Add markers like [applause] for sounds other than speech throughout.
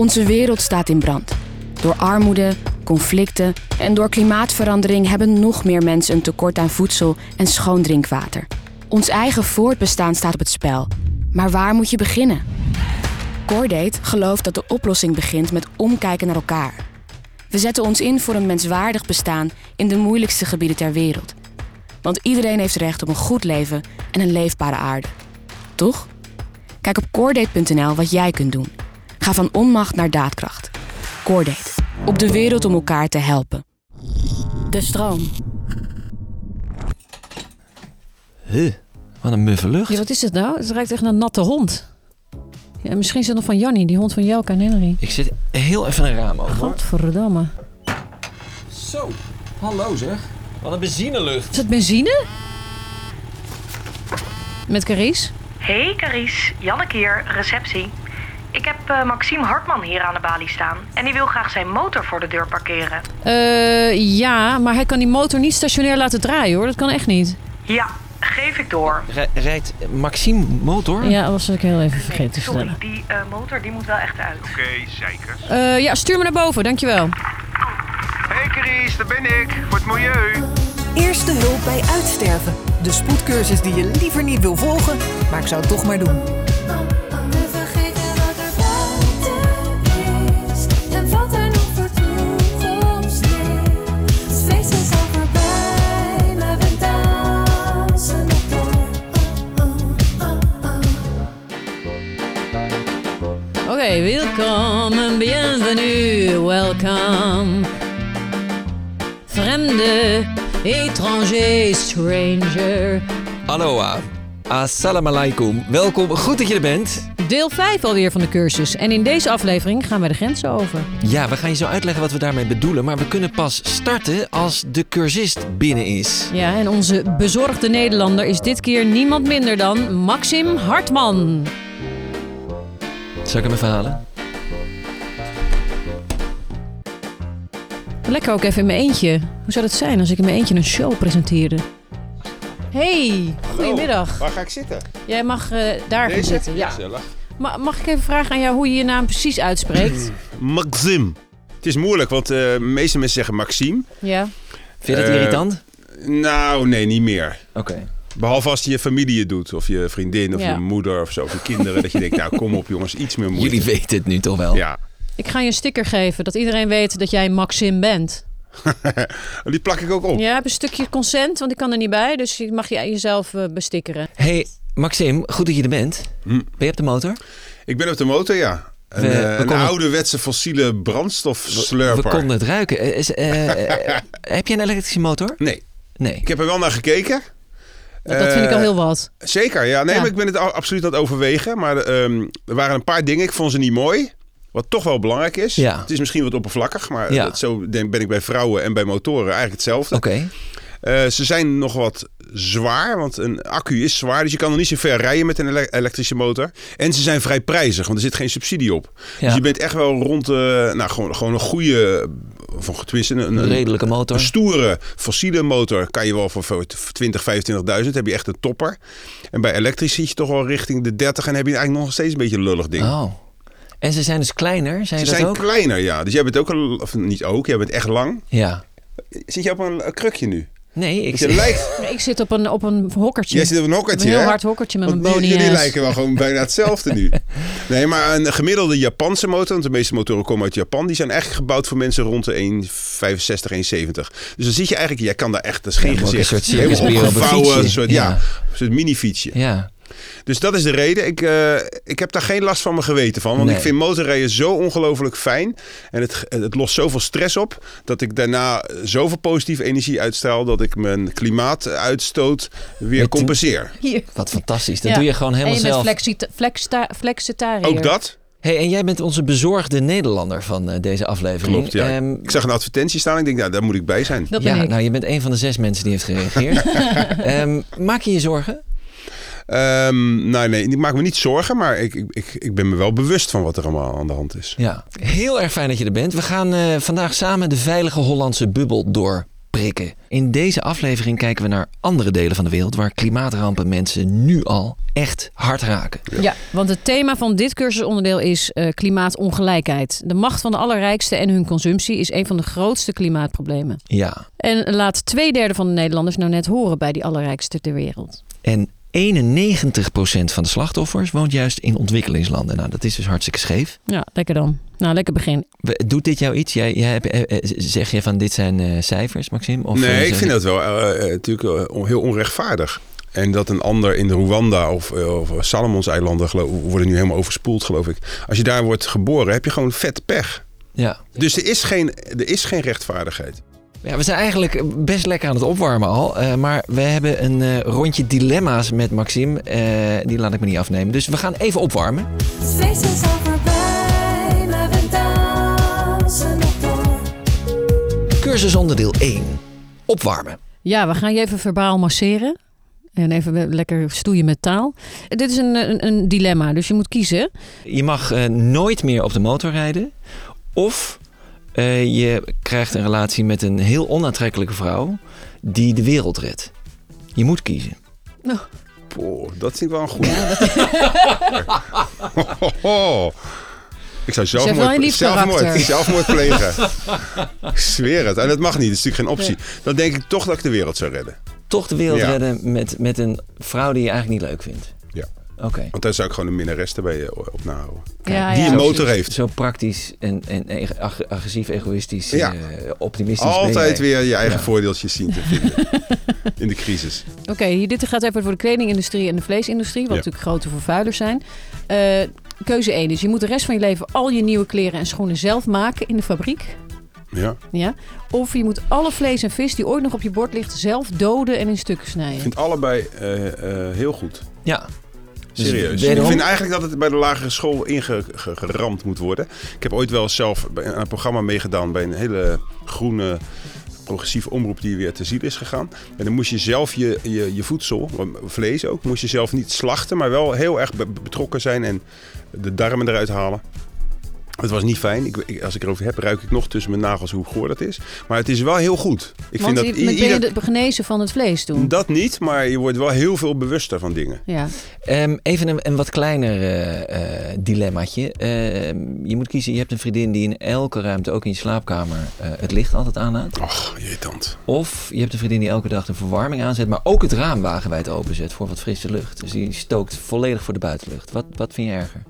Onze wereld staat in brand. Door armoede, conflicten en door klimaatverandering hebben nog meer mensen een tekort aan voedsel en schoon drinkwater. Ons eigen voortbestaan staat op het spel. Maar waar moet je beginnen? Cordate gelooft dat de oplossing begint met omkijken naar elkaar. We zetten ons in voor een menswaardig bestaan in de moeilijkste gebieden ter wereld. Want iedereen heeft recht op een goed leven en een leefbare aarde. Toch? Kijk op Cordate.nl wat jij kunt doen. Ga van onmacht naar daadkracht. Cordate. Op de wereld om elkaar te helpen. De stroom. Huh, wat een muffe lucht. Ja, wat is het nou? Het ruikt echt naar een natte hond. Ja, misschien is het nog van Jannie, die hond van Jelka en Henry. Ik zit heel even een raam open. hoor. Godverdamme. Zo, hallo zeg. Wat een benzinelucht. Is het benzine? Met Carice? Hey Carice, Janneke hier, receptie. Ik heb eh, Maxime Hartman hier aan de balie staan. En die wil graag zijn motor voor de deur parkeren. Eh, ja, maar hij kan die motor niet stationair laten draaien hoor. Dat kan echt niet. Ja, geef ik door. Rij- rijdt Maxime motor? Ja, dat was ik heel even vergeten te Sorry, stellen. die eh, motor die moet wel echt uit. Oké, zeker. Eh, ja, stuur me naar boven, dankjewel. Hey Carice, daar ben ik. Voor het milieu. Eerste hulp bij uitsterven. De spoedcursus die je liever niet wil volgen, maar ik zou het toch maar doen. Welkom en bienvenue, welcome. Vreemde, étranger, stranger. Aloha. Assalamu alaikum. Welkom, goed dat je er bent. Deel 5 alweer van de cursus. En in deze aflevering gaan wij de grenzen over. Ja, we gaan je zo uitleggen wat we daarmee bedoelen, maar we kunnen pas starten als de cursist binnen is. Ja, en onze bezorgde Nederlander is dit keer niemand minder dan Maxim Hartman. Zal ik hem even halen? Lekker ook even in mijn eentje. Hoe zou het zijn als ik in mijn eentje een show presenteerde? Hey, goedemiddag. Waar ga ik zitten? Jij mag eh, daar gaan zitten. Ja. Gezellig. Ma- mag ik even vragen aan jou hoe je je naam precies uitspreekt? [clears throat] Maxim. Het is moeilijk, want eh, de meeste mensen zeggen Maxime. ja. Vind je het Eh, irritant? Nou, nee, niet meer. Oké. Behalve als je familie het doet. Of je vriendin, of Ja. je moeder, of zo. Of je kinderen. dat je denkt, nou kom op jongens, iets meer moeite. Jullie weten het nu toch wel? Ja. Ik ga je een sticker geven, dat iedereen weet dat jij Maxim bent. [laughs] Die plak ik ook op. Ja, heb een stukje consent, want ik kan er niet bij. Dus je mag je jezelf eh, bestickeren. Hey, Maxime, goed dat je er bent. Hm. Ben je op de motor? Ik ben op de motor, ja. Een, We- eh, we een konden- ouderwetse fossiele brandstofslurper. We konden het ruiken. Is- eh, [laughs] heb je een elektrische motor? Nee, Nee. ik heb er wel naar gekeken. Dat vind ik al Eh, heel wat. Zeker, ja. Nee, Ja. maar ik ben het absoluut aan het overwegen. Maar ehm, er waren een paar dingen. Ik vond ze niet mooi. Wat toch wel belangrijk is. Ja. Het is misschien wat oppervlakkig. Maar Ja. dat, zo denk, ben ik bij vrouwen en bij motoren eigenlijk hetzelfde. Oké. Eh, ze zijn nog wat zwaar. Want een accu is zwaar. Dus je kan nog niet zo ver rijden met een ele- elektrische motor. En ze zijn vrij prijzig. Want er zit geen subsidie op. Ja. Dus je bent echt wel rond... nou, gewoon, gewoon een goede... Tenminste, een, redelijke motor. een stoere fossiele motor kan je wel voor voor 20, 25.000 heb je echt een topper. En bij elektrisch zit je toch wel richting de 30 en heb je eigenlijk nog steeds een beetje een lullig ding. Oh. En ze zijn dus kleiner, zijn Ze dat zijn ook? kleiner, ja. Dus jij bent ook een, of niet ook, jij bent echt lang. Ja. Zit je op een, een krukje nu? Nee, ik Je lijkt, [laughs] Ik zit op een, op een hokkertje. jij zit op een hokkertje, Een heel hè? hard hokkertje met Want mijn bony Jullie lijken wel gewoon bijna hetzelfde nu. [laughs] Nee, maar een gemiddelde Japanse motor, want de meeste motoren komen uit Japan, die zijn eigenlijk gebouwd voor mensen rond de 1,65, 1,70. Dus dan zit je eigenlijk, jij kan daar echt, dat is geen Ja, ook een gezicht. soort een opgevouwen, een soort, ja. Ja. een soort mini-fietsje. Ja. Dus dat is de reden. Ik, eh, ik heb daar geen last van mijn geweten van. Want Nee. ik vind motorrijden zo ongelooflijk fijn. En het, het lost zoveel stress op. Dat ik daarna zoveel positieve energie uitstraal. Dat ik mijn klimaatuitstoot weer Met- compenseer. Hier. Wat fantastisch. Dat Ja. doe je gewoon helemaal en je bent zelf. flexita- flexita- flexitariër. Ook dat? Hey, en jij bent onze bezorgde Nederlander van eh, deze aflevering. Klopt, ja. Ehm, ik zag een advertentie staan. Ik denk, nou, daar moet ik bij zijn. Dat ben ja, ik. nou, je bent een van de zes mensen die heeft gereageerd. [laughs] Ehm, maak je je zorgen? Ehm, nou, nee, ik maak me niet zorgen. Maar ik, ik, ik, ik ben me wel bewust van wat er allemaal aan de hand is. Ja. Heel erg fijn dat je er bent. We gaan eh, vandaag samen de veilige Hollandse bubbel door prikken. In deze aflevering kijken we naar andere delen van de wereld waar klimaatrampen mensen nu al echt hard raken. Ja, want het thema van dit cursusonderdeel is eh, klimaatongelijkheid. De macht van de allerrijksten en hun consumptie is een van de grootste klimaatproblemen. Ja, En laat twee derde van de Nederlanders nou net horen bij die allerrijkste ter wereld. en 91% van de slachtoffers woont juist in ontwikkelingslanden. Nou, dat is dus hartstikke scheef. Ja, lekker dan. Nou, lekker begin. Doet dit jou iets? Jij, eh, eh, zeg je van dit zijn eh, cijfers, Maxime? Of, nee, ik vind dat wel natuurlijk heel onrechtvaardig. En dat een ander in Rwanda of, of Salomonseilanden geloof, worden nu helemaal overspoeld, geloof ik. Als je daar wordt geboren, heb je gewoon vet pech. Ja. Dus er is geen, er is geen rechtvaardigheid. Ja, we zijn eigenlijk best lekker aan het opwarmen al. eh, maar we hebben een eh, rondje dilemma's met Maxime. eh, die laat ik me niet afnemen. Dus we gaan even opwarmen. Het feest is al voorbij, maar we dansen nog door. Cursus onderdeel 1. Opwarmen. Ja, we gaan je even verbaal masseren. En even lekker stoeien met taal. Dit is een, een, een dilemma, dus je moet kiezen. Je mag nooit meer op de motor rijden. Of eh, je krijgt een relatie met een heel onaantrekkelijke vrouw die de wereld redt. Je moet kiezen. Poh, dat vind ik wel een goede. [laughs] Ik zou zelfmoord, zelfmoord, zelfmoord plegen. [laughs] ik zweer het. En dat mag niet. Dat is natuurlijk geen optie. Dan denk ik toch dat ik de wereld zou redden. Toch de wereld Ja. redden met, met een vrouw die je eigenlijk niet leuk vindt. Want daar zou ik gewoon een minnares erbij eh, op nahouden. Ja, Die ja. een motor heeft. Zo praktisch en, en agressief, egoïstisch, Ja. eh, optimistisch. ben Altijd weer je eigen Ja. voordeeltjes zien te vinden. [laughs] In de crisis. Oké, hier dit gaat even voor de kledingindustrie en de vleesindustrie, wat Ja. natuurlijk grote vervuilers zijn. Eh, keuze 1 is, je moet de rest van je leven al je nieuwe kleren en schoenen zelf maken in de fabriek. Ja. Ja? Of je moet alle vlees en vis die ooit nog op je bord ligt zelf doden en in stukken Ik snijden. vind allebei eh, eh, heel goed. Ja. Dus Serieus. Ik vind eigenlijk dat het bij de lagere school ingeramd moet worden. Ik heb ooit wel zelf een programma meegedaan bij een hele groene progressieve omroep die weer te ziel is gegaan. En dan moest je zelf je, je, je voedsel, vlees ook, moest je zelf niet slachten, maar wel heel erg be- betrokken zijn en de darmen eruit halen. Het was niet fijn. Ik, ik- als ik erover heb, ruik ik nog tussen mijn nagels hoe goor dat is. Maar het is wel heel goed. Ik Want vind dat i- ben je ieder- de genezen van het vlees toen? dat niet, maar je wordt wel heel veel bewuster van dingen. Ja. Ehm, even een, een wat kleiner eh, eh, dilemmaatje. Ehm, je moet kiezen, je hebt een vriendin die in elke ruimte, ook in je slaapkamer, eh, het licht altijd aanhoudt. Och, irritant. Of je hebt een vriendin die elke dag de verwarming aanzet, maar ook het raam wagenwijd openzet voor wat frisse lucht. Dus die stookt volledig voor de buitenlucht. Wat, wat vind je erger?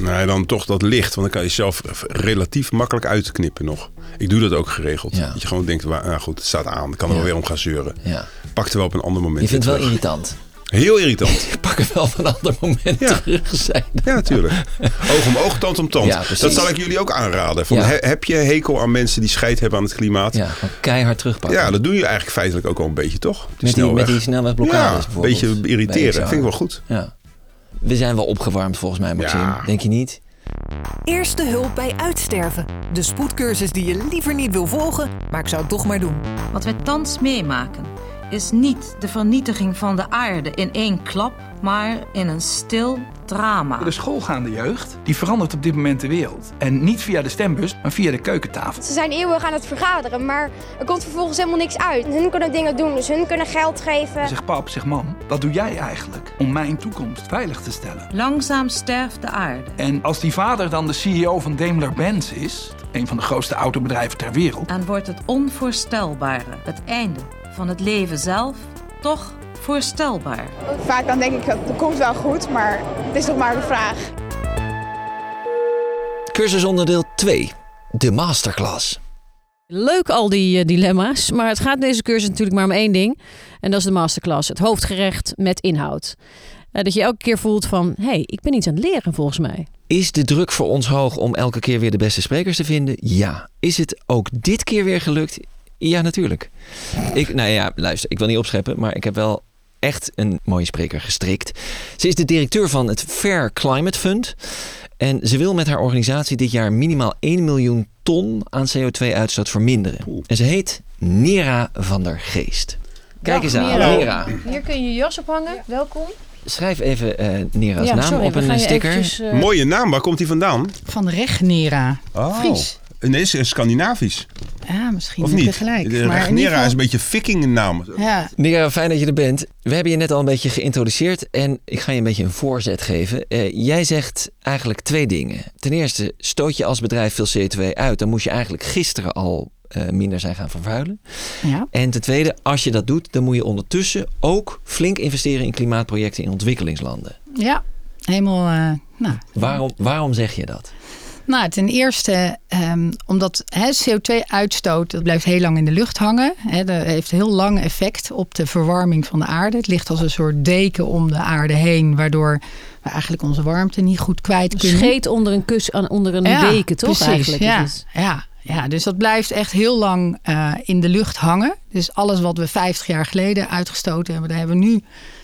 Nee, dan toch dat licht. Want dan kan je zelf relatief makkelijk uitknippen nog. Ik doe dat ook geregeld. Ja. Dat je gewoon denkt, nou goed, het staat aan. Ik kan er Ja. wel weer om gaan zeuren. Ja. Pak er wel op een ander moment Je vindt het wel terug. irritant. Heel irritant. [laughs] Ik pak er wel op een ander moment Ja. terug zijn. Ja, natuurlijk. [laughs] Oog om oog, tand om tand. Ja, dat zal ik jullie ook aanraden. Van, Ja. heb je hekel aan mensen die scheid hebben aan het klimaat? Ja. Ja, gewoon keihard terugpakken. dat doe je eigenlijk feitelijk ook wel een beetje, toch? De met, die, met die snelwegblokkades Ja, een beetje irriteren. Vind ik wel goed. Ja. We zijn wel opgewarmd volgens mij, Maxime. Ja. Denk je niet? Eerste hulp bij uitsterven. De spoedcursus die je liever niet wil volgen, maar ik zou het toch maar doen. Wat wij thans meemaken is niet de vernietiging van de aarde in één klap, maar in een stil drama. De schoolgaande jeugd die verandert op dit moment de wereld. En niet via de stembus, maar via de keukentafel. Ze zijn eeuwig aan het vergaderen, maar er komt vervolgens helemaal niks uit. Hun kunnen dingen doen, dus hun kunnen geld geven. Zeg pap, zeg mam, wat doe jij eigenlijk om mijn toekomst veilig te stellen? Langzaam sterft de aarde. En als die vader dan de CEO van Daimler-Benz is, een van de grootste autobedrijven ter wereld, En wordt het onvoorstelbare, het einde van het leven zelf, toch voorstelbaar. Vaak dan denk ik, dat komt wel goed, maar het is nog maar de vraag. Cursus onderdeel 2. De masterclass. Leuk al die eh, dilemma's, maar het gaat deze cursus natuurlijk maar om één ding. En dat is de masterclass, het hoofdgerecht met inhoud. Eh, dat je elke keer voelt van, hé, hey, ik ben iets aan het leren volgens mij. Is de druk voor ons hoog om elke keer weer de beste sprekers te vinden? Ja. Is het ook dit keer weer gelukt? Ja, natuurlijk. Ik, nou ja, luister, ik wil niet opscheppen, maar ik heb wel echt een mooie spreker gestrikt. Ze is de directeur van het Fair Climate Fund. En ze wil met haar organisatie dit jaar minimaal 1 miljoen ton aan CO2-uitstoot verminderen. En ze heet Nera van der Geest. Kijk eens aan, Nera. Nera. Hier kun je je jas ophangen, welkom. Schrijf even eh Nera's Ja, naam sorry, op een sticker. eventjes, eh, Mooie naam, waar komt die vandaan? Van Regnera. Oh. Fries. Nee, het is Scandinavisch. Ja, misschien Of je niet? gelijk. De maar geval- is een beetje vikingnaam. Ja, Nera, fijn dat je er bent. We hebben je net al een beetje geïntroduceerd en ik ga je een beetje een voorzet geven. Eh, jij zegt eigenlijk twee dingen. Ten eerste, stoot je als bedrijf veel CO2 uit, dan moest je eigenlijk gisteren al eh, minder zijn gaan vervuilen. ja. En ten tweede, als je dat doet, dan moet je ondertussen ook flink investeren in klimaatprojecten in ontwikkelingslanden. ja. helemaal... eh, nou, Waarom, waarom zeg je dat? Nou, ten eerste ehm, omdat hè, CO2-uitstoot dat blijft heel lang in de lucht hangen. Dat heeft heel lang effect op de verwarming van de aarde. Het ligt als een soort deken om de aarde heen, waardoor we eigenlijk onze warmte niet goed kwijt kunnen. Scheet onder een kus, aan- onder een deken, toch? Precies, eigenlijk ja, is het. ja, ja, dus dat blijft echt heel lang eh, in de lucht hangen. Dus alles wat we 50 jaar geleden uitgestoten hebben, daar hebben we nu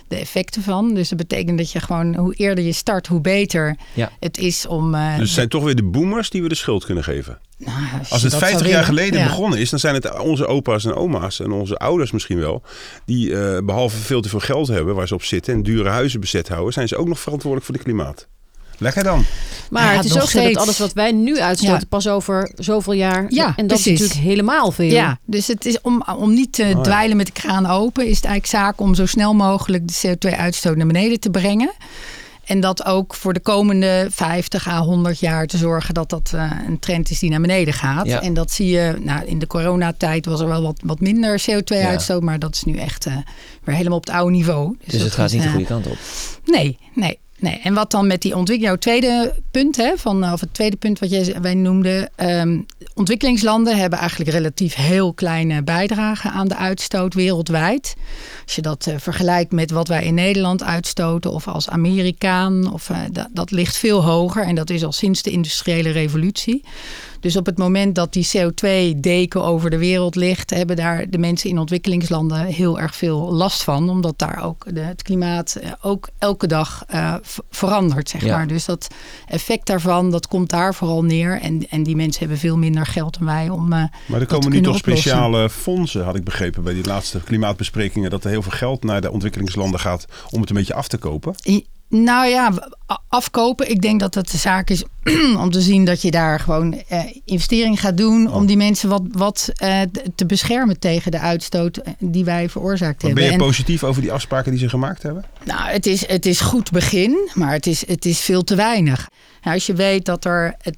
de effecten van. Dus dat betekent dat je gewoon, hoe eerder je start, hoe beter Ja. het is om... eh, Dus het zijn toch weer de boomers die we de schuld kunnen geven. nou, Als het dat zou 50 jaar willen. geleden Ja. begonnen is, dan zijn het onze opa's en oma's en onze ouders misschien wel. Die eh, behalve veel te veel geld hebben waar ze op zitten en dure huizen bezet houden, zijn ze ook nog verantwoordelijk voor het klimaat. Lekker dan. Maar Ja, het is ook zo dat alles wat wij nu uitstoten Ja. pas over zoveel jaar. Ja, en dat precies. is natuurlijk helemaal veel. Ja, dus het is om, om niet te ja. dweilen met de kraan open, is het eigenlijk zaak om zo snel mogelijk de CO2-uitstoot naar beneden te brengen. En dat ook voor de komende 50 à 100 jaar te zorgen dat dat eh, een trend is die naar beneden gaat. Ja. En dat zie je, nou, in de coronatijd was er wel wat, wat minder CO2-uitstoot, maar dat is nu echt eh, weer helemaal op het oude niveau. Dus het dat gaat is, niet de eh, goede kant op. Nee, nee. Nee, en wat dan met die ontwikkeling, jouw tweede punt, hè, van, of het tweede punt wat jij, wij noemden. ehm, ontwikkelingslanden hebben eigenlijk relatief heel kleine bijdragen aan de uitstoot wereldwijd. Als je dat eh, vergelijkt met wat wij in Nederland uitstoten of als Amerikaan, of, eh, dat, dat ligt veel hoger en dat is al sinds de industriële revolutie. Dus op het moment dat die CO2-deken over de wereld ligt, hebben daar de mensen in ontwikkelingslanden heel erg veel last van. Omdat daar ook de, het klimaat eh, ook elke dag eh, verandert, zeg Ja. maar. Dus dat effect daarvan, dat komt daar vooral neer. En, en die mensen hebben veel minder geld dan wij om. eh, Maar er komen nu toch oplossen. speciale fondsen, had ik begrepen bij die laatste klimaatbesprekingen, dat er heel veel geld naar de ontwikkelingslanden gaat om het een beetje af te kopen. I- Nou ja, afkopen. Ik denk dat het de zaak is [clears throat] om te zien dat je daar gewoon eh, investering gaat doen. Om die mensen wat, wat eh, te beschermen tegen de uitstoot eh, die wij veroorzaakt Maar ben hebben. je En- positief over die afspraken die ze gemaakt hebben? Nou, het is, het is goed begin, maar het is, het is veel te weinig. Nou, als je weet dat er eh,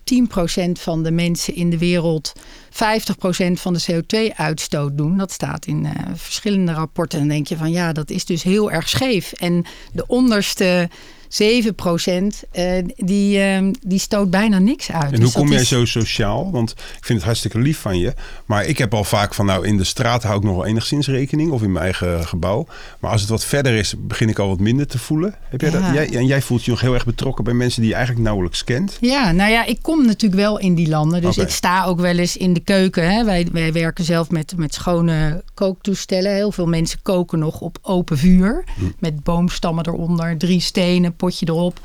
10% van de mensen in de wereld 50% van de CO2-uitstoot doen, dat staat in eh, verschillende rapporten, dan denk je van ja, dat is dus heel erg scheef. En de onderste 7% eh, die, eh, die stoot bijna niks uit. En Dus hoe kom jij is- zo sociaal? Want ik vind het hartstikke lief van je. Maar ik heb al vaak van nou in de straat hou ik nog wel enigszins rekening. Of in mijn eigen gebouw. Maar als het wat verder is, begin ik al wat minder te voelen. Heb jij Ja. dat? Jij, en jij voelt je nog heel erg betrokken bij mensen die je eigenlijk nauwelijks kent. Ja, nou ja, ik kom natuurlijk wel in die landen. Dus ik sta ook wel eens in de keuken. Hè. Wij, wij werken zelf met, met schone kooktoestellen. Heel veel mensen koken nog op open vuur. Met boomstammen eronder, drie stenen, potje erop.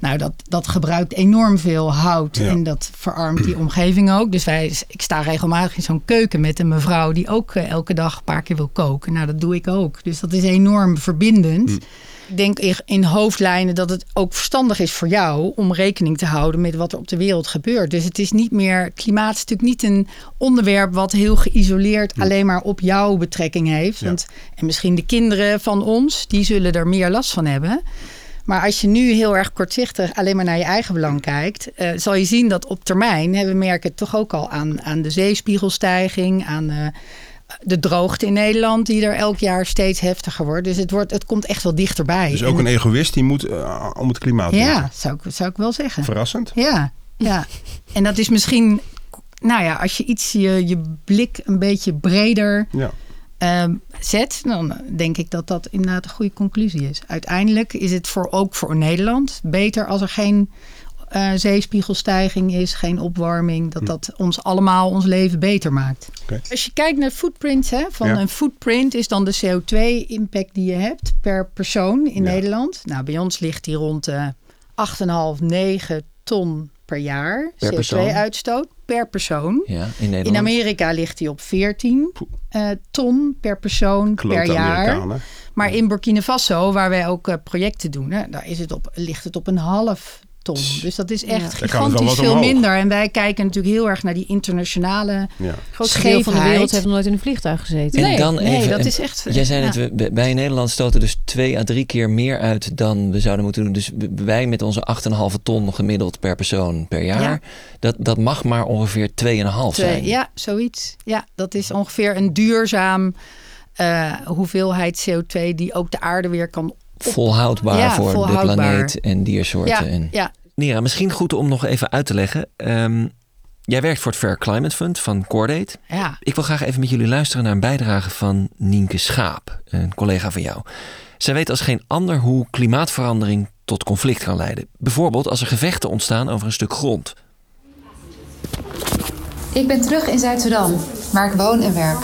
Nou, dat, dat gebruikt enorm veel hout. Ja. En dat verarmt die omgeving ook. Dus wij, ik sta regelmatig in zo'n keuken met een mevrouw... die ook eh, elke dag een paar keer wil koken. Nou, dat doe ik ook. Dus dat is enorm verbindend. Ik denk in- in hoofdlijnen dat het ook verstandig is voor jou om rekening te houden met wat er op de wereld gebeurt. Dus het is niet meer, klimaat is natuurlijk niet een onderwerp wat heel geïsoleerd alleen maar op jouw betrekking heeft. Ja. Want, en misschien de kinderen van ons, die zullen er meer last van hebben. Maar als je nu heel erg kortzichtig alleen maar naar je eigen belang kijkt, eh, zal je zien dat op termijn, hè, we merken het toch ook al aan, aan de zeespiegelstijging, aan eh, de droogte in Nederland, die er elk jaar steeds heftiger wordt. Dus het, wordt, het komt echt wel dichterbij. Dus ook En- een egoïst die moet eh, om het klimaat ja, denken. zou ik, zou ik wel zeggen. Verrassend. Ja, ja. En dat is misschien, nou ja, als je iets je, je blik een beetje breder Ja. Ehm, zet, dan denk ik dat dat inderdaad een goede conclusie is. Uiteindelijk is het voor, ook voor Nederland beter als er geen eh, zeespiegelstijging is, geen opwarming, dat dat ons allemaal ons leven beter maakt. Als je kijkt naar footprints, hè, van Ja. een footprint is dan de CO2-impact die je hebt per persoon in Ja. Nederland. Nou, bij ons ligt die rond de 8,5, 9 ton per jaar Per persoon? CO2-uitstoot per persoon. Ja, in Amerika ligt die op 14 eh, ton per persoon per jaar. Maar in Burkina Faso, waar wij ook eh, projecten doen, hè, daar is het op, ligt het op een half ton. Dus dat is echt gigantisch veel minder. En wij kijken natuurlijk heel erg naar die internationale Ja. Grootste deel van de wereld heeft nog nooit in een vliegtuig gezeten. Nee, en dan nee, even, dat en is echt, Jij zei ja. net, we, wij in Nederland stoten dus twee à drie keer meer uit dan we zouden moeten doen. Dus wij met onze 8,5 ton gemiddeld per persoon per jaar. Ja. Dat, dat mag maar ongeveer 2,5 Twee, zijn. ja, zoiets. Ja, dat is ongeveer een duurzaam eh, hoeveelheid CO2 die ook de aarde weer kan Volhoudbaar Ja, voor volhoudbaar. de planeet en diersoorten. Ja, en... ja. Nira, misschien goed om nog even uit te leggen. Ehm, jij werkt voor het Fair Climate Fund van Cordate. Ja. Ik wil graag even met jullie luisteren naar een bijdrage van Nienke Schaap, een collega van jou. Zij weet als geen ander hoe klimaatverandering tot conflict kan leiden. Bijvoorbeeld als er gevechten ontstaan over een stuk grond. Ik ben terug in Zuid-Sudan, waar ik woon en werk.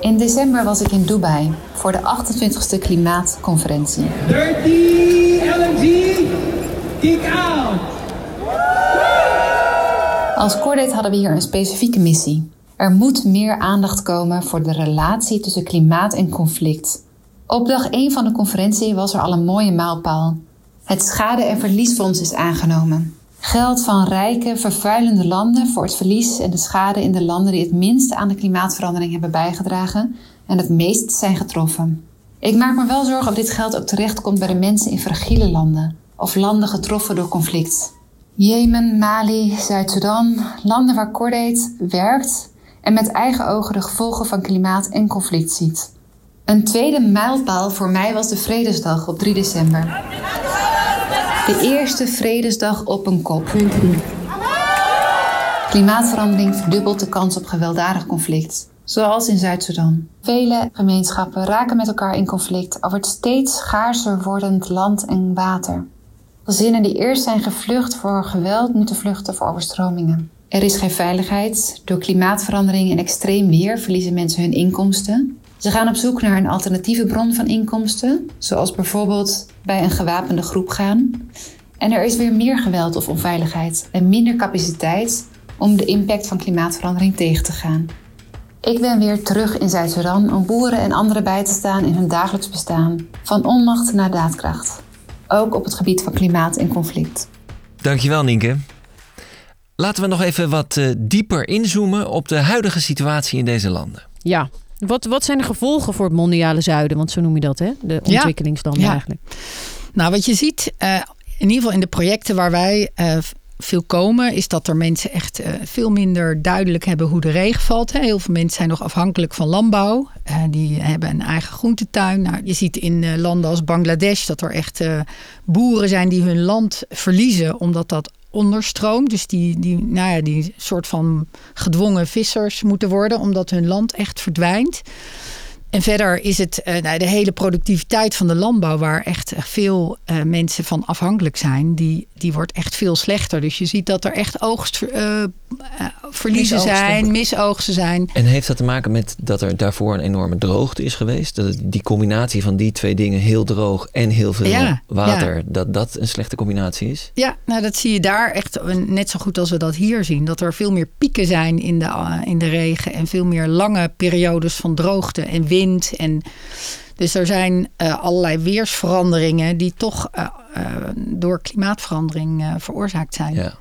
In december was ik in Dubai voor de 28e klimaatconferentie. 30 LNG, kick out. Als Cordate hadden we hier een specifieke missie. Er moet meer aandacht komen voor de relatie tussen klimaat en conflict. Op dag 1 van de conferentie was er al een mooie mijlpaal. Het schade- en verliesfonds is aangenomen. Geld van rijke, vervuilende landen voor het verlies en de schade in de landen die het minste aan de klimaatverandering hebben bijgedragen en het meest zijn getroffen. Ik maak me wel zorgen of dit geld ook terechtkomt bij de mensen in fragiele landen of landen getroffen door conflict. Jemen, Mali, Zuid-Soedan, landen waar Cordate werkt en met eigen ogen de gevolgen van klimaat en conflict ziet. Een tweede mijlpaal voor mij was de Vredesdag op 3 december. De eerste Vredesdag op een kop. Klimaatverandering verdubbelt de kans op gewelddadig conflict, zoals in Zuid-Soedan. Vele gemeenschappen raken met elkaar in conflict over het steeds schaarser wordend land en water. Gezinnen die eerst zijn gevlucht voor geweld moeten vluchten voor overstromingen. Er is geen veiligheid. Door klimaatverandering en extreem weer verliezen mensen hun inkomsten. Ze gaan op zoek naar een alternatieve bron van inkomsten, zoals bijvoorbeeld bij een gewapende groep gaan. En er is weer meer geweld of onveiligheid en minder capaciteit om de impact van klimaatverandering tegen te gaan. Ik ben weer terug in Zuid-Sudan om boeren en anderen bij te staan in hun dagelijks bestaan, van onmacht naar daadkracht. Ook op het gebied van klimaat en conflict. Dankjewel Nienke. Laten we nog even wat eh, dieper inzoomen op de huidige situatie in deze landen. Ja. Wat, wat zijn de gevolgen voor het mondiale zuiden? Want zo noem je dat, hè? De ontwikkelingslanden Ja. eigenlijk. Nou, wat je ziet, eh, in ieder geval in de projecten waar wij eh, veel komen, is dat er mensen echt eh, veel minder duidelijk hebben hoe de regen valt. Hè. Heel veel mensen zijn nog afhankelijk van landbouw. Die hebben een eigen groentetuin. Nou, je ziet in landen als Bangladesh dat er echt boeren zijn die hun land verliezen omdat dat onderstroomt. Dus die, die, nou ja, die soort van gedwongen vissers moeten worden omdat hun land echt verdwijnt. En verder is het eh, nou, de hele productiviteit van de landbouw, waar echt veel eh, mensen van afhankelijk zijn, die, die wordt echt veel slechter. Dus je ziet dat er echt oogstverliezen Misoogsten. zijn, misoogsten zijn. En heeft dat te maken met dat er daarvoor een enorme droogte is geweest? Dat die combinatie van die twee dingen, heel droog en heel veel Ja, water, ja. dat dat een slechte combinatie is? Ja, nou dat zie je daar echt net zo goed als we dat hier zien. Dat er veel meer pieken zijn in de, eh, in de regen en veel meer lange periodes van droogte en wind. En dus er zijn eh, allerlei weersveranderingen die toch eh, eh, door klimaatverandering eh, veroorzaakt zijn. Ja.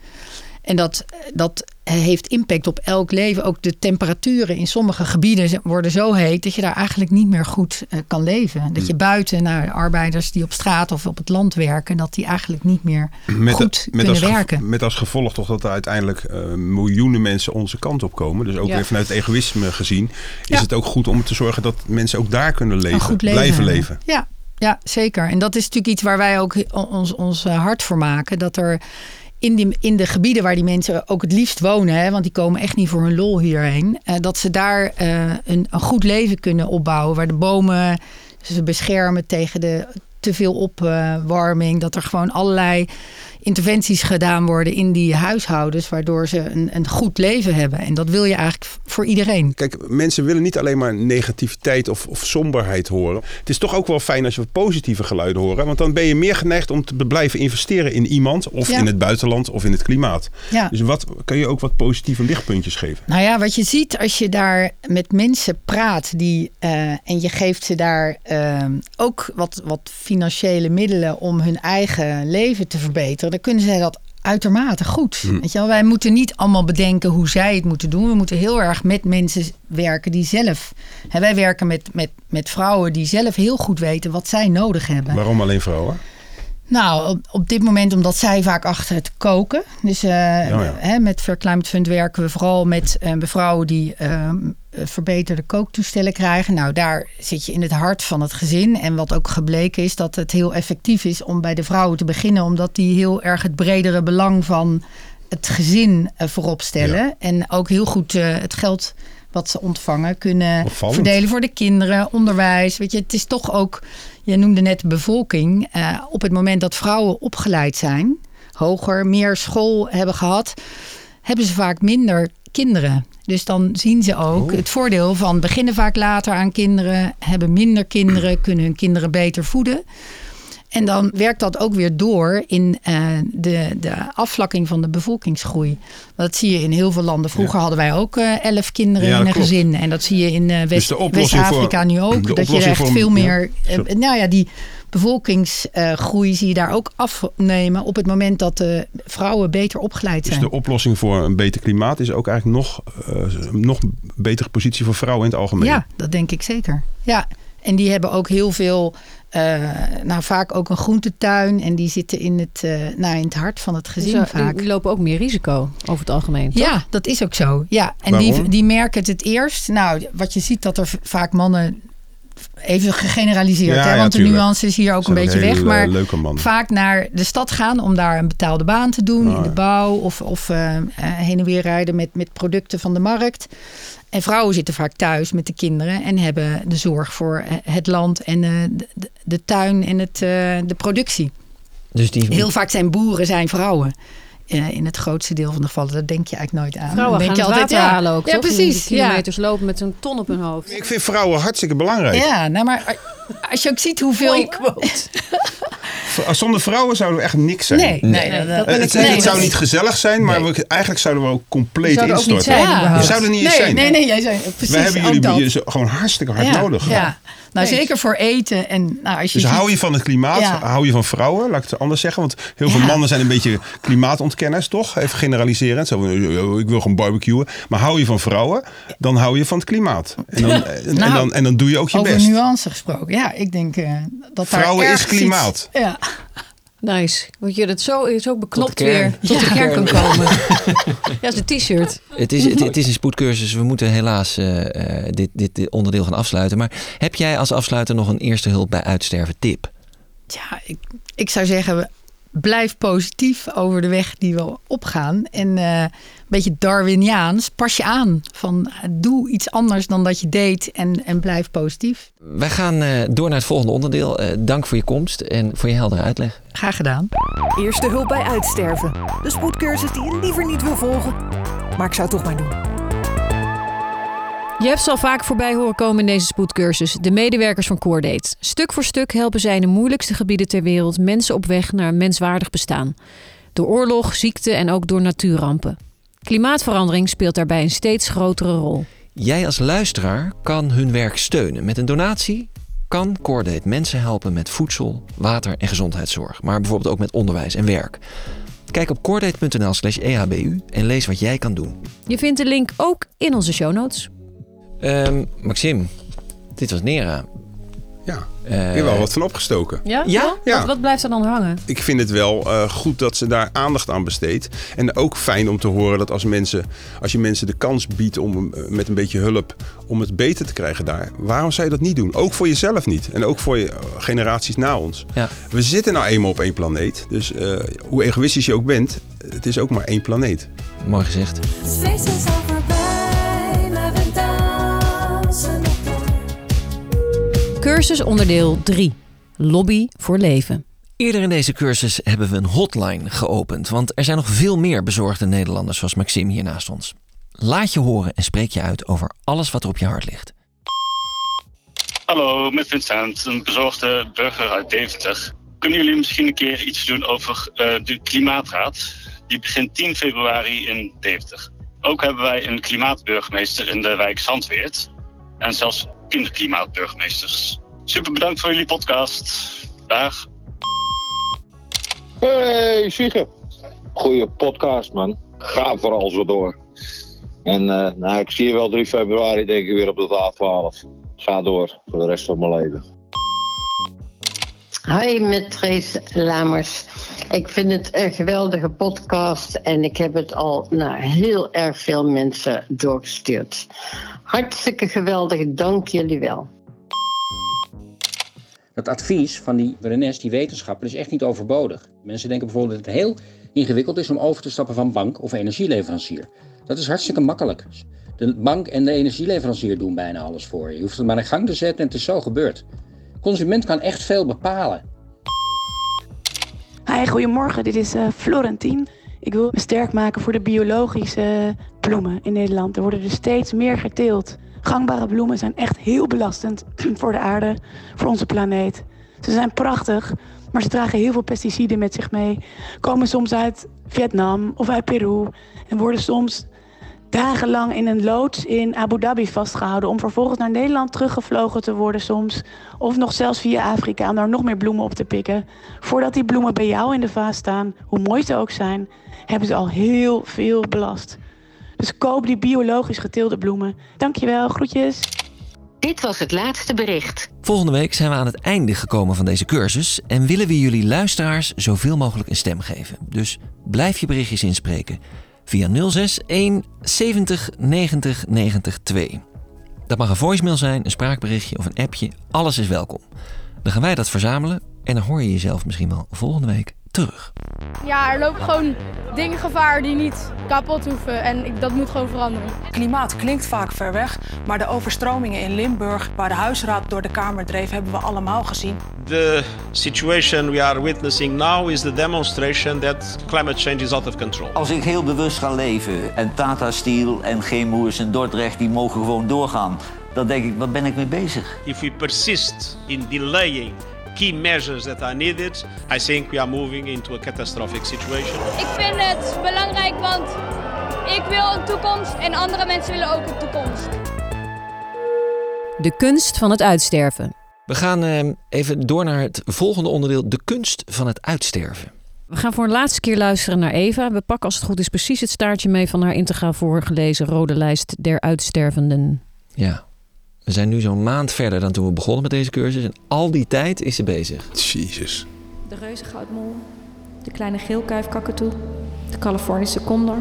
En dat, dat heeft impact op elk leven. Ook de temperaturen in sommige gebieden worden zo heet dat je daar eigenlijk niet meer goed eh, kan leven. Dat je buiten naar arbeiders die op straat of op het land werken, dat die eigenlijk niet meer goed kunnen als, gev- werken. met als gevolg toch dat er uiteindelijk eh, miljoenen mensen onze kant op komen. Dus ook Ja. weer vanuit het egoïsme gezien is Ja. het ook goed om te zorgen dat mensen ook daar kunnen leven, goed leven blijven hebben. leven. Ja, ja, zeker. En dat is natuurlijk iets waar wij ook ons, ons eh, hart voor maken. Dat er in, in de gebieden waar die mensen ook het liefst wonen, hè, want die komen echt niet voor hun lol hierheen, eh, dat ze daar eh, een, een goed leven kunnen opbouwen. Waar de bomen ze beschermen tegen de te veel opwarming. Dat er gewoon allerlei interventies gedaan worden in die huishoudens, waardoor ze een, een goed leven hebben. En dat wil je eigenlijk voor iedereen. Kijk, mensen willen niet alleen maar negativiteit of, of somberheid horen. Het is toch ook wel fijn als je positieve geluiden horen. Want dan ben je meer geneigd om te blijven investeren in iemand. Of Ja. in het buitenland of in het klimaat. Ja. Dus wat kan je ook wat positieve lichtpuntjes geven? Nou ja, wat je ziet als je daar met mensen praat die, eh, en je geeft ze daar eh, ook wat, wat financiële middelen om hun eigen leven te verbeteren, dan kunnen zij dat uitermate goed. Hm. Weet je wel? Wij moeten niet allemaal bedenken hoe zij het moeten doen. We moeten heel erg met mensen werken die zelf... Hè, wij werken met, met, met vrouwen die zelf heel goed weten wat zij nodig hebben. Waarom alleen vrouwen? Nou, op, op dit moment omdat zij vaak achter het koken. Dus eh, ja. hè, met Fair Climate Fund werken we vooral met eh, vrouwen die eh, verbeterde kooktoestellen krijgen. Nou, daar zit je in het hart van het gezin. En wat ook gebleken is dat het heel effectief is om bij de vrouwen te beginnen. Omdat die heel erg het bredere belang van het gezin eh, voorop stellen. En ook heel goed eh, het geld wat ze ontvangen kunnen Opvallend. verdelen voor de kinderen, onderwijs. Weet je, het is toch ook, je noemde net de bevolking. eh, op het moment dat vrouwen opgeleid zijn, hoger, meer school hebben gehad, hebben ze vaak minder kinderen. Dus dan zien ze ook het voordeel van beginnen vaak later aan kinderen, hebben minder kinderen, kunnen hun kinderen beter voeden. En dan werkt dat ook weer door in eh, de, de afvlakking van de bevolkingsgroei. Dat zie je in heel veel landen. Vroeger hadden wij ook eh, elf kinderen Ja, in een klopt. gezin. En dat zie je in eh, Dus West- West-Afrika nu ook. dat je echt veel meer... nou ja, die bevolkingsgroei zie je daar ook afnemen... op het moment dat de vrouwen beter opgeleid Dus zijn. de oplossing voor een beter klimaat is ook eigenlijk nog, eh, nog betere positie voor vrouwen in het algemeen. Ja, dat denk ik zeker. Ja, en die hebben ook heel veel, eh, nou vaak ook een groentetuin. En die zitten in het, eh, nou, in het hart van het gezin Dus, vaak. Die lopen ook meer risico over het algemeen. toch? Ja, dat is ook zo. Ja, en die, Waarom? die merken het het eerst. Nou, wat je ziet dat er vaak mannen. Even gegeneraliseerd, Ja, hè, ja, want de nuance is hier ook Zijn een beetje weg. Maar vaak naar de stad gaan om daar een betaalde baan te doen Ah, in de ja. bouw of, of eh, eh, heen en weer rijden met, met producten van de markt. En vrouwen zitten vaak thuis met de kinderen en hebben de zorg voor eh, het land en eh, de, tuin en het, eh, de productie. Dus die, Heel vaak zijn boeren zijn vrouwen. Eh, in het grootste deel van de gevallen. Dat denk je eigenlijk nooit aan. Vrouwen Dan gaan denk het je water ja, halen ook, Ja, toch? Die- precies. Die ja. kilometers lopen met zo'n ton op hun hoofd. Ik vind vrouwen hartstikke belangrijk. Ja, nou maar als je ook ziet hoeveel... V- Zonder vrouwen zouden we echt niks zijn. Nee, nee, dat- dat Eh, het, nee, het zou dat- niet gezellig zijn, maar we, eigenlijk zouden we ook compleet Zouden ook niet instorten. zijn, überhaupt. we zouden niet eens nee, zijn. Nee, nee, jij zei precies. we hebben jullie dat. gewoon hartstikke hard ja, nodig. Ja, nou Nee. zeker voor eten. En, nou, als je Dus ziet- hou je van het klimaat, Ja. hou je van vrouwen, laat ik het anders zeggen. Want heel veel Ja. mannen zijn een beetje klimaatontkenners, toch? Even generaliserend. Zo, van, "Oh, ik wil gewoon barbecuen. Maar hou je van vrouwen, dan hou je van het klimaat. En dan, en, en dan, en dan doe je ook je over best. nuance gesproken. Ja, ik denk eh, dat daar Vrouwen is iets- klimaat. ja. Nice. Want je dat zo, zo beknopt kern. weer tot de kern kan komen. [laughs] ja, is een t-shirt. Het is, het, het is een spoedcursus. We moeten helaas eh, eh, dit, dit, dit onderdeel gaan afsluiten. Maar heb jij als afsluiter nog een eerste hulp bij uitsterven tip? Ja, ik, ik zou zeggen, blijf positief over de weg die we opgaan. En eh, beetje Darwiniaans, pas je aan. Van, doe iets anders dan dat je deed en, en blijf positief. Wij gaan eh, door naar het volgende onderdeel. Eh, dank voor je komst en voor je heldere uitleg. Graag gedaan. Eerste hulp bij uitsterven. De spoedcursus die je liever niet wil volgen. Maar ik zou het toch maar doen. Je hebt ze al vaak voorbij horen komen in deze spoedcursus. De medewerkers van Coordate. Stuk voor stuk helpen zij in de moeilijkste gebieden ter wereld mensen op weg naar een menswaardig bestaan. Door oorlog, ziekte en ook door natuurrampen. Klimaatverandering speelt daarbij een steeds grotere rol. Jij als luisteraar kan hun werk steunen. Met een donatie kan Cordate mensen helpen met voedsel, water en gezondheidszorg. Maar bijvoorbeeld ook met onderwijs en werk. Kijk op cordate.nl slash ehbu en lees wat jij kan doen. Je vindt de link ook in onze show notes. Ehm Maxime, dit was Nera. Ja, Eh, ik heb wel wat van opgestoken. Ja? Ja? Ja. Wat, wat blijft er dan hangen? Ik vind het wel eh, goed dat ze daar aandacht aan besteedt. En ook fijn om te horen dat als, mensen, als je mensen de kans biedt om eh, met een beetje hulp om het beter te krijgen daar, waarom zou je dat niet doen? Ook voor jezelf niet. En ook voor je eh, generaties na ons. Ja. We zitten nou eenmaal op één planeet. Dus eh, hoe egoïstisch je ook bent, het is ook maar één planeet. Mooi gezegd. Cursus onderdeel 3. Lobby voor leven. Eerder in deze cursus hebben we een hotline geopend. Want er zijn nog veel meer bezorgde Nederlanders zoals Maxime hier naast ons. Laat je horen en spreek je uit over alles wat er op je hart ligt. Hallo, met Vincent, een bezorgde burger uit Deventer. Kunnen jullie misschien een keer iets doen over eh, de Klimaatraad? Die begint 10 februari in Deventer. Ook hebben wij een klimaatburgemeester in de wijk Zandweert. En zelfs kinderklimaatburgemeesters. Super bedankt voor jullie podcast. Dag. Hey, Siege. Goeie podcast, man. Ga vooral zo door. En eh, nou, ik zie je wel 3 februari, denk ik, weer op de A12. Ga door voor de rest van mijn leven. Hoi, met Trace Lamers. Ik vind het een geweldige podcast en ik heb het al naar heel erg veel mensen doorgestuurd. Hartstikke geweldig, dank jullie wel. Dat advies van die Rennes, die wetenschapper, is echt niet overbodig. Mensen denken bijvoorbeeld dat het heel ingewikkeld is om over te stappen van bank of energieleverancier. Dat is hartstikke makkelijk. De bank en de energieleverancier doen bijna alles voor je. Je hoeft het maar in gang te zetten en het is zo gebeurd. Consument kan echt veel bepalen. Hi, goedemorgen. Dit is uh. Ik wil me sterk maken voor de biologische bloemen in Nederland. Er worden er steeds meer geteeld. Gangbare bloemen zijn echt heel belastend [clears throat] voor de aarde, voor onze planeet. Ze zijn prachtig, maar ze dragen heel veel pesticiden met zich mee. Komen soms uit Vietnam of uit Peru en worden soms dagenlang in een loods in Abu Dhabi vastgehouden om vervolgens naar Nederland teruggevlogen te worden soms. Of nog zelfs via Afrika om daar nog meer bloemen op te pikken. Voordat die bloemen bij jou in de vaas staan, hoe mooi ze ook zijn, hebben ze al heel veel belast. Dus koop die biologisch geteelde bloemen. Dankjewel, groetjes. Dit was het laatste bericht. Volgende week zijn we aan het einde gekomen van deze cursus en willen we jullie luisteraars zoveel mogelijk een stem geven. Dus blijf je berichtjes inspreken via 061 70 90 90 2. Dat mag een voicemail zijn, een spraakberichtje of een appje. Alles is welkom. Dan gaan wij dat verzamelen en dan hoor je jezelf misschien wel volgende week terug. Ja, er lopen gewoon dingen gevaar die niet kapot hoeven en ik, dat moet gewoon veranderen. Klimaat klinkt vaak ver weg, maar de overstromingen in Limburg, waar de huisraad door de Kamer dreef, hebben we allemaal gezien. The situation we are witnessing now is the demonstration that climate change is out of control. Als ik heel bewust ga leven en Tata Steel en Chemours en Dordrecht die mogen gewoon doorgaan, dan denk ik, wat ben ik mee bezig? If we persist in delaying key measures that are needed, I think we are moving into a catastrophic situation. Ik vind het belangrijk, want ik wil een toekomst en andere mensen willen ook een toekomst. De kunst van het uitsterven. We gaan eh, even door naar het volgende onderdeel: de kunst van het uitsterven. We gaan voor een laatste keer luisteren naar Eva. We pakken als het goed is precies het staartje mee van haar integraal voorgelezen rode lijst der uitstervenden. Ja, we zijn nu zo'n maand verder dan toen we begonnen met deze cursus. En al die tijd is ze bezig. Jezus. De reuzengoudmol, de kleine geelkuifkakatoe, de Californische condor,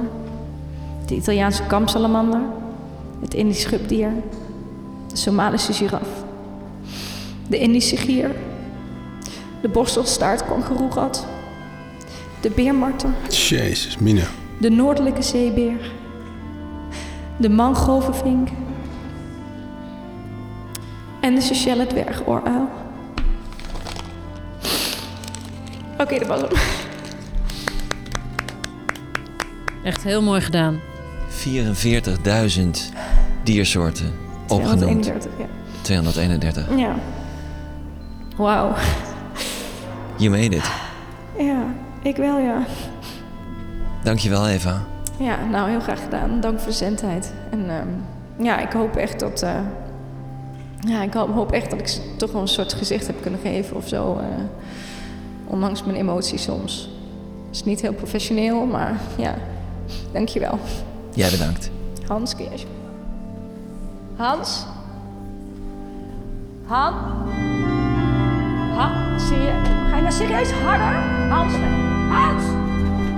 de Italiaanse kamsalamander, het Indisch schubdier, de Somalische giraf, de Indische gier, de borstelstaartkangeroerat, de beermarter, Jezus, Mina. de noordelijke zeebeer, de mangrovenvink en de Seychellen dwergooruil. Oké, dat was hem. Echt heel mooi gedaan. 44.000 diersoorten opgenoemd. 231, ja. 231. Ja. Wauw. You made it. Ja, ik wel, ja. Dankjewel Eva. Ja, nou, heel graag gedaan. Dank voor de zendheid. En ehm, ja, ik hoop echt dat... eh, ja, ik hoop, echt dat ik s- toch wel een soort gezicht heb kunnen geven of zo. eh, ondanks mijn emoties soms. Het is niet heel professioneel, maar ja, dankjewel. Jij bedankt. Hans, kun je Hans? Han? Han, zie je? Ga je nou serieus harder? Hans? Hans!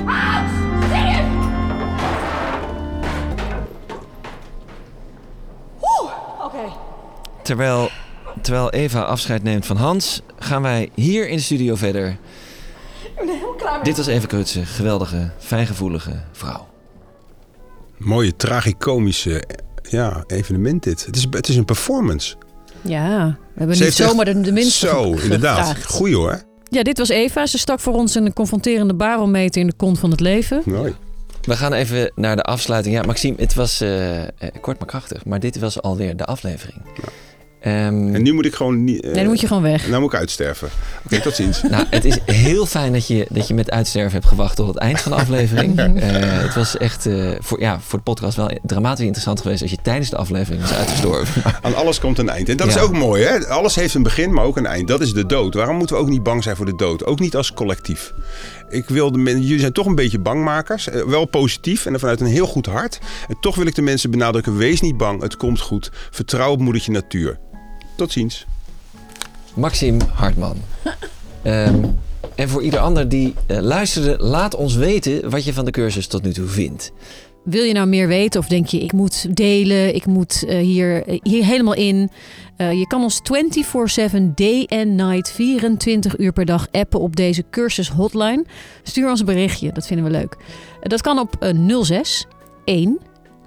Hans! Terwijl, terwijl Eva afscheid neemt van Hans, gaan wij hier in de studio verder. Ik ben er heel klaar mee. Dit was Eva Krutse, geweldige, fijngevoelige vrouw. Mooie, tragicomische ja, evenement dit. Het is, het is een performance. Ja, we hebben Ze niet zomaar echt- de, de minste Zo, inderdaad. Goeie hoor. Ja, dit was Eva. Ze stak voor ons een confronterende barometer in de kont van het leven. Mooi. We gaan even naar de afsluiting. Ja, Maxime, het was eh, eh, kort maar krachtig, maar dit was alweer de aflevering. Ehm, En nu moet ik gewoon niet... eh, Nee, dan moet je gewoon weg. Nou moet ik uitsterven. Oké, tot ziens. [laughs] Nou, het is heel fijn dat je, dat je met uitsterven hebt gewacht tot het eind van de aflevering. [laughs] Eh, het was echt eh, voor, ja, voor de podcast wel dramatisch interessant geweest als je tijdens de aflevering was uitgestorven. [laughs] Aan alles komt een eind. En dat is ook mooi, hè? Alles heeft een begin, maar ook een eind. Dat is de dood. Waarom moeten we ook niet bang zijn voor de dood? Ook niet als collectief. Ik wil de men, jullie zijn toch een beetje bangmakers. Eh, wel positief en vanuit een heel goed hart. En toch wil ik de mensen benadrukken: wees niet bang, het komt goed. Vertrouw op moedertje natuur. Tot ziens. Maxim Hartman. [laughs] Ehm, en voor ieder ander die eh, luisterde, laat ons weten wat je van de cursus tot nu toe vindt. Wil je nou meer weten of denk je, ik moet delen, ik moet eh, hier, hier helemaal in? Eh, je kan ons 24-7 day and night, 24 uur per dag appen op deze cursus hotline. Stuur ons een berichtje, dat vinden we leuk. Eh, dat kan op eh, 06 1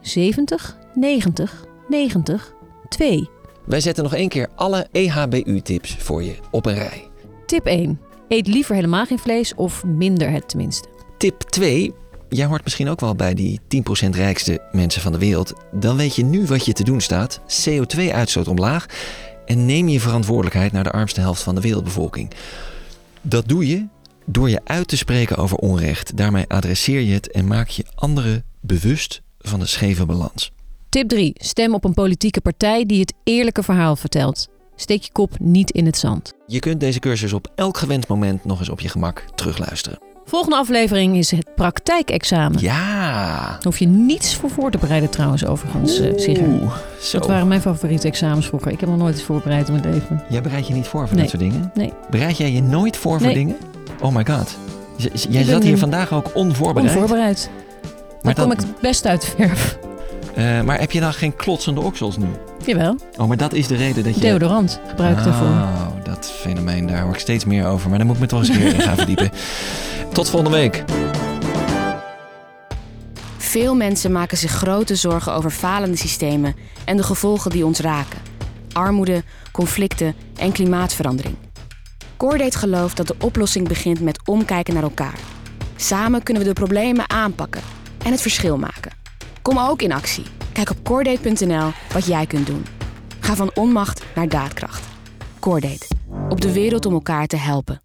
70 90 90 2. Wij zetten nog één keer alle EHBU-tips voor je op een rij. Tip 1. Eet liever helemaal geen vlees of minder het tenminste. Tip 2. Jij hoort misschien ook wel bij die 10% rijkste mensen van de wereld. Dan weet je nu wat je te doen staat. CO2-uitstoot omlaag. En neem je verantwoordelijkheid naar de armste helft van de wereldbevolking. Dat doe je door je uit te spreken over onrecht. Daarmee adresseer je het en maak je anderen bewust van de scheve balans. Tip 3. Stem op een politieke partij die het eerlijke verhaal vertelt. Steek je kop niet in het zand. Je kunt deze cursus op elk gewenst moment nog eens op je gemak terugluisteren. Volgende aflevering is het praktijkexamen. Ja. Daar hoef je niets voor voor te bereiden trouwens overigens, eh Sigrid. zo. Dat waren mijn favoriete examens vroeger. Ik heb nog nooit iets voorbereid in mijn leven. Jij bereidt je niet voor voor Nee. dat soort dingen? Nee. Bereid jij je nooit voor voor Nee. dingen? Oh my god. J- Jij zat hier vandaag ook onvoorbereid. Onvoorbereid. Maar, Dan kom ik het best uit de verf. Eh, maar heb je dan geen klotsende oksels nu? Jawel. Oh, maar dat is de reden dat je... Deodorant gebruik ik daarvoor. Oh, dat fenomeen, daar hoor ik steeds meer over. Maar daar moet ik me toch eens een keer in gaan verdiepen. [laughs] Tot volgende week. Veel mensen maken zich grote zorgen over falende systemen en de gevolgen die ons raken. Armoede, conflicten en klimaatverandering. Coordate gelooft dat de oplossing begint met omkijken naar elkaar. Samen kunnen we de problemen aanpakken en het verschil maken. Kom ook in actie. Kijk op coordate.nl wat jij kunt doen. Ga van onmacht naar daadkracht. Coordate. Op de wereld om elkaar te helpen.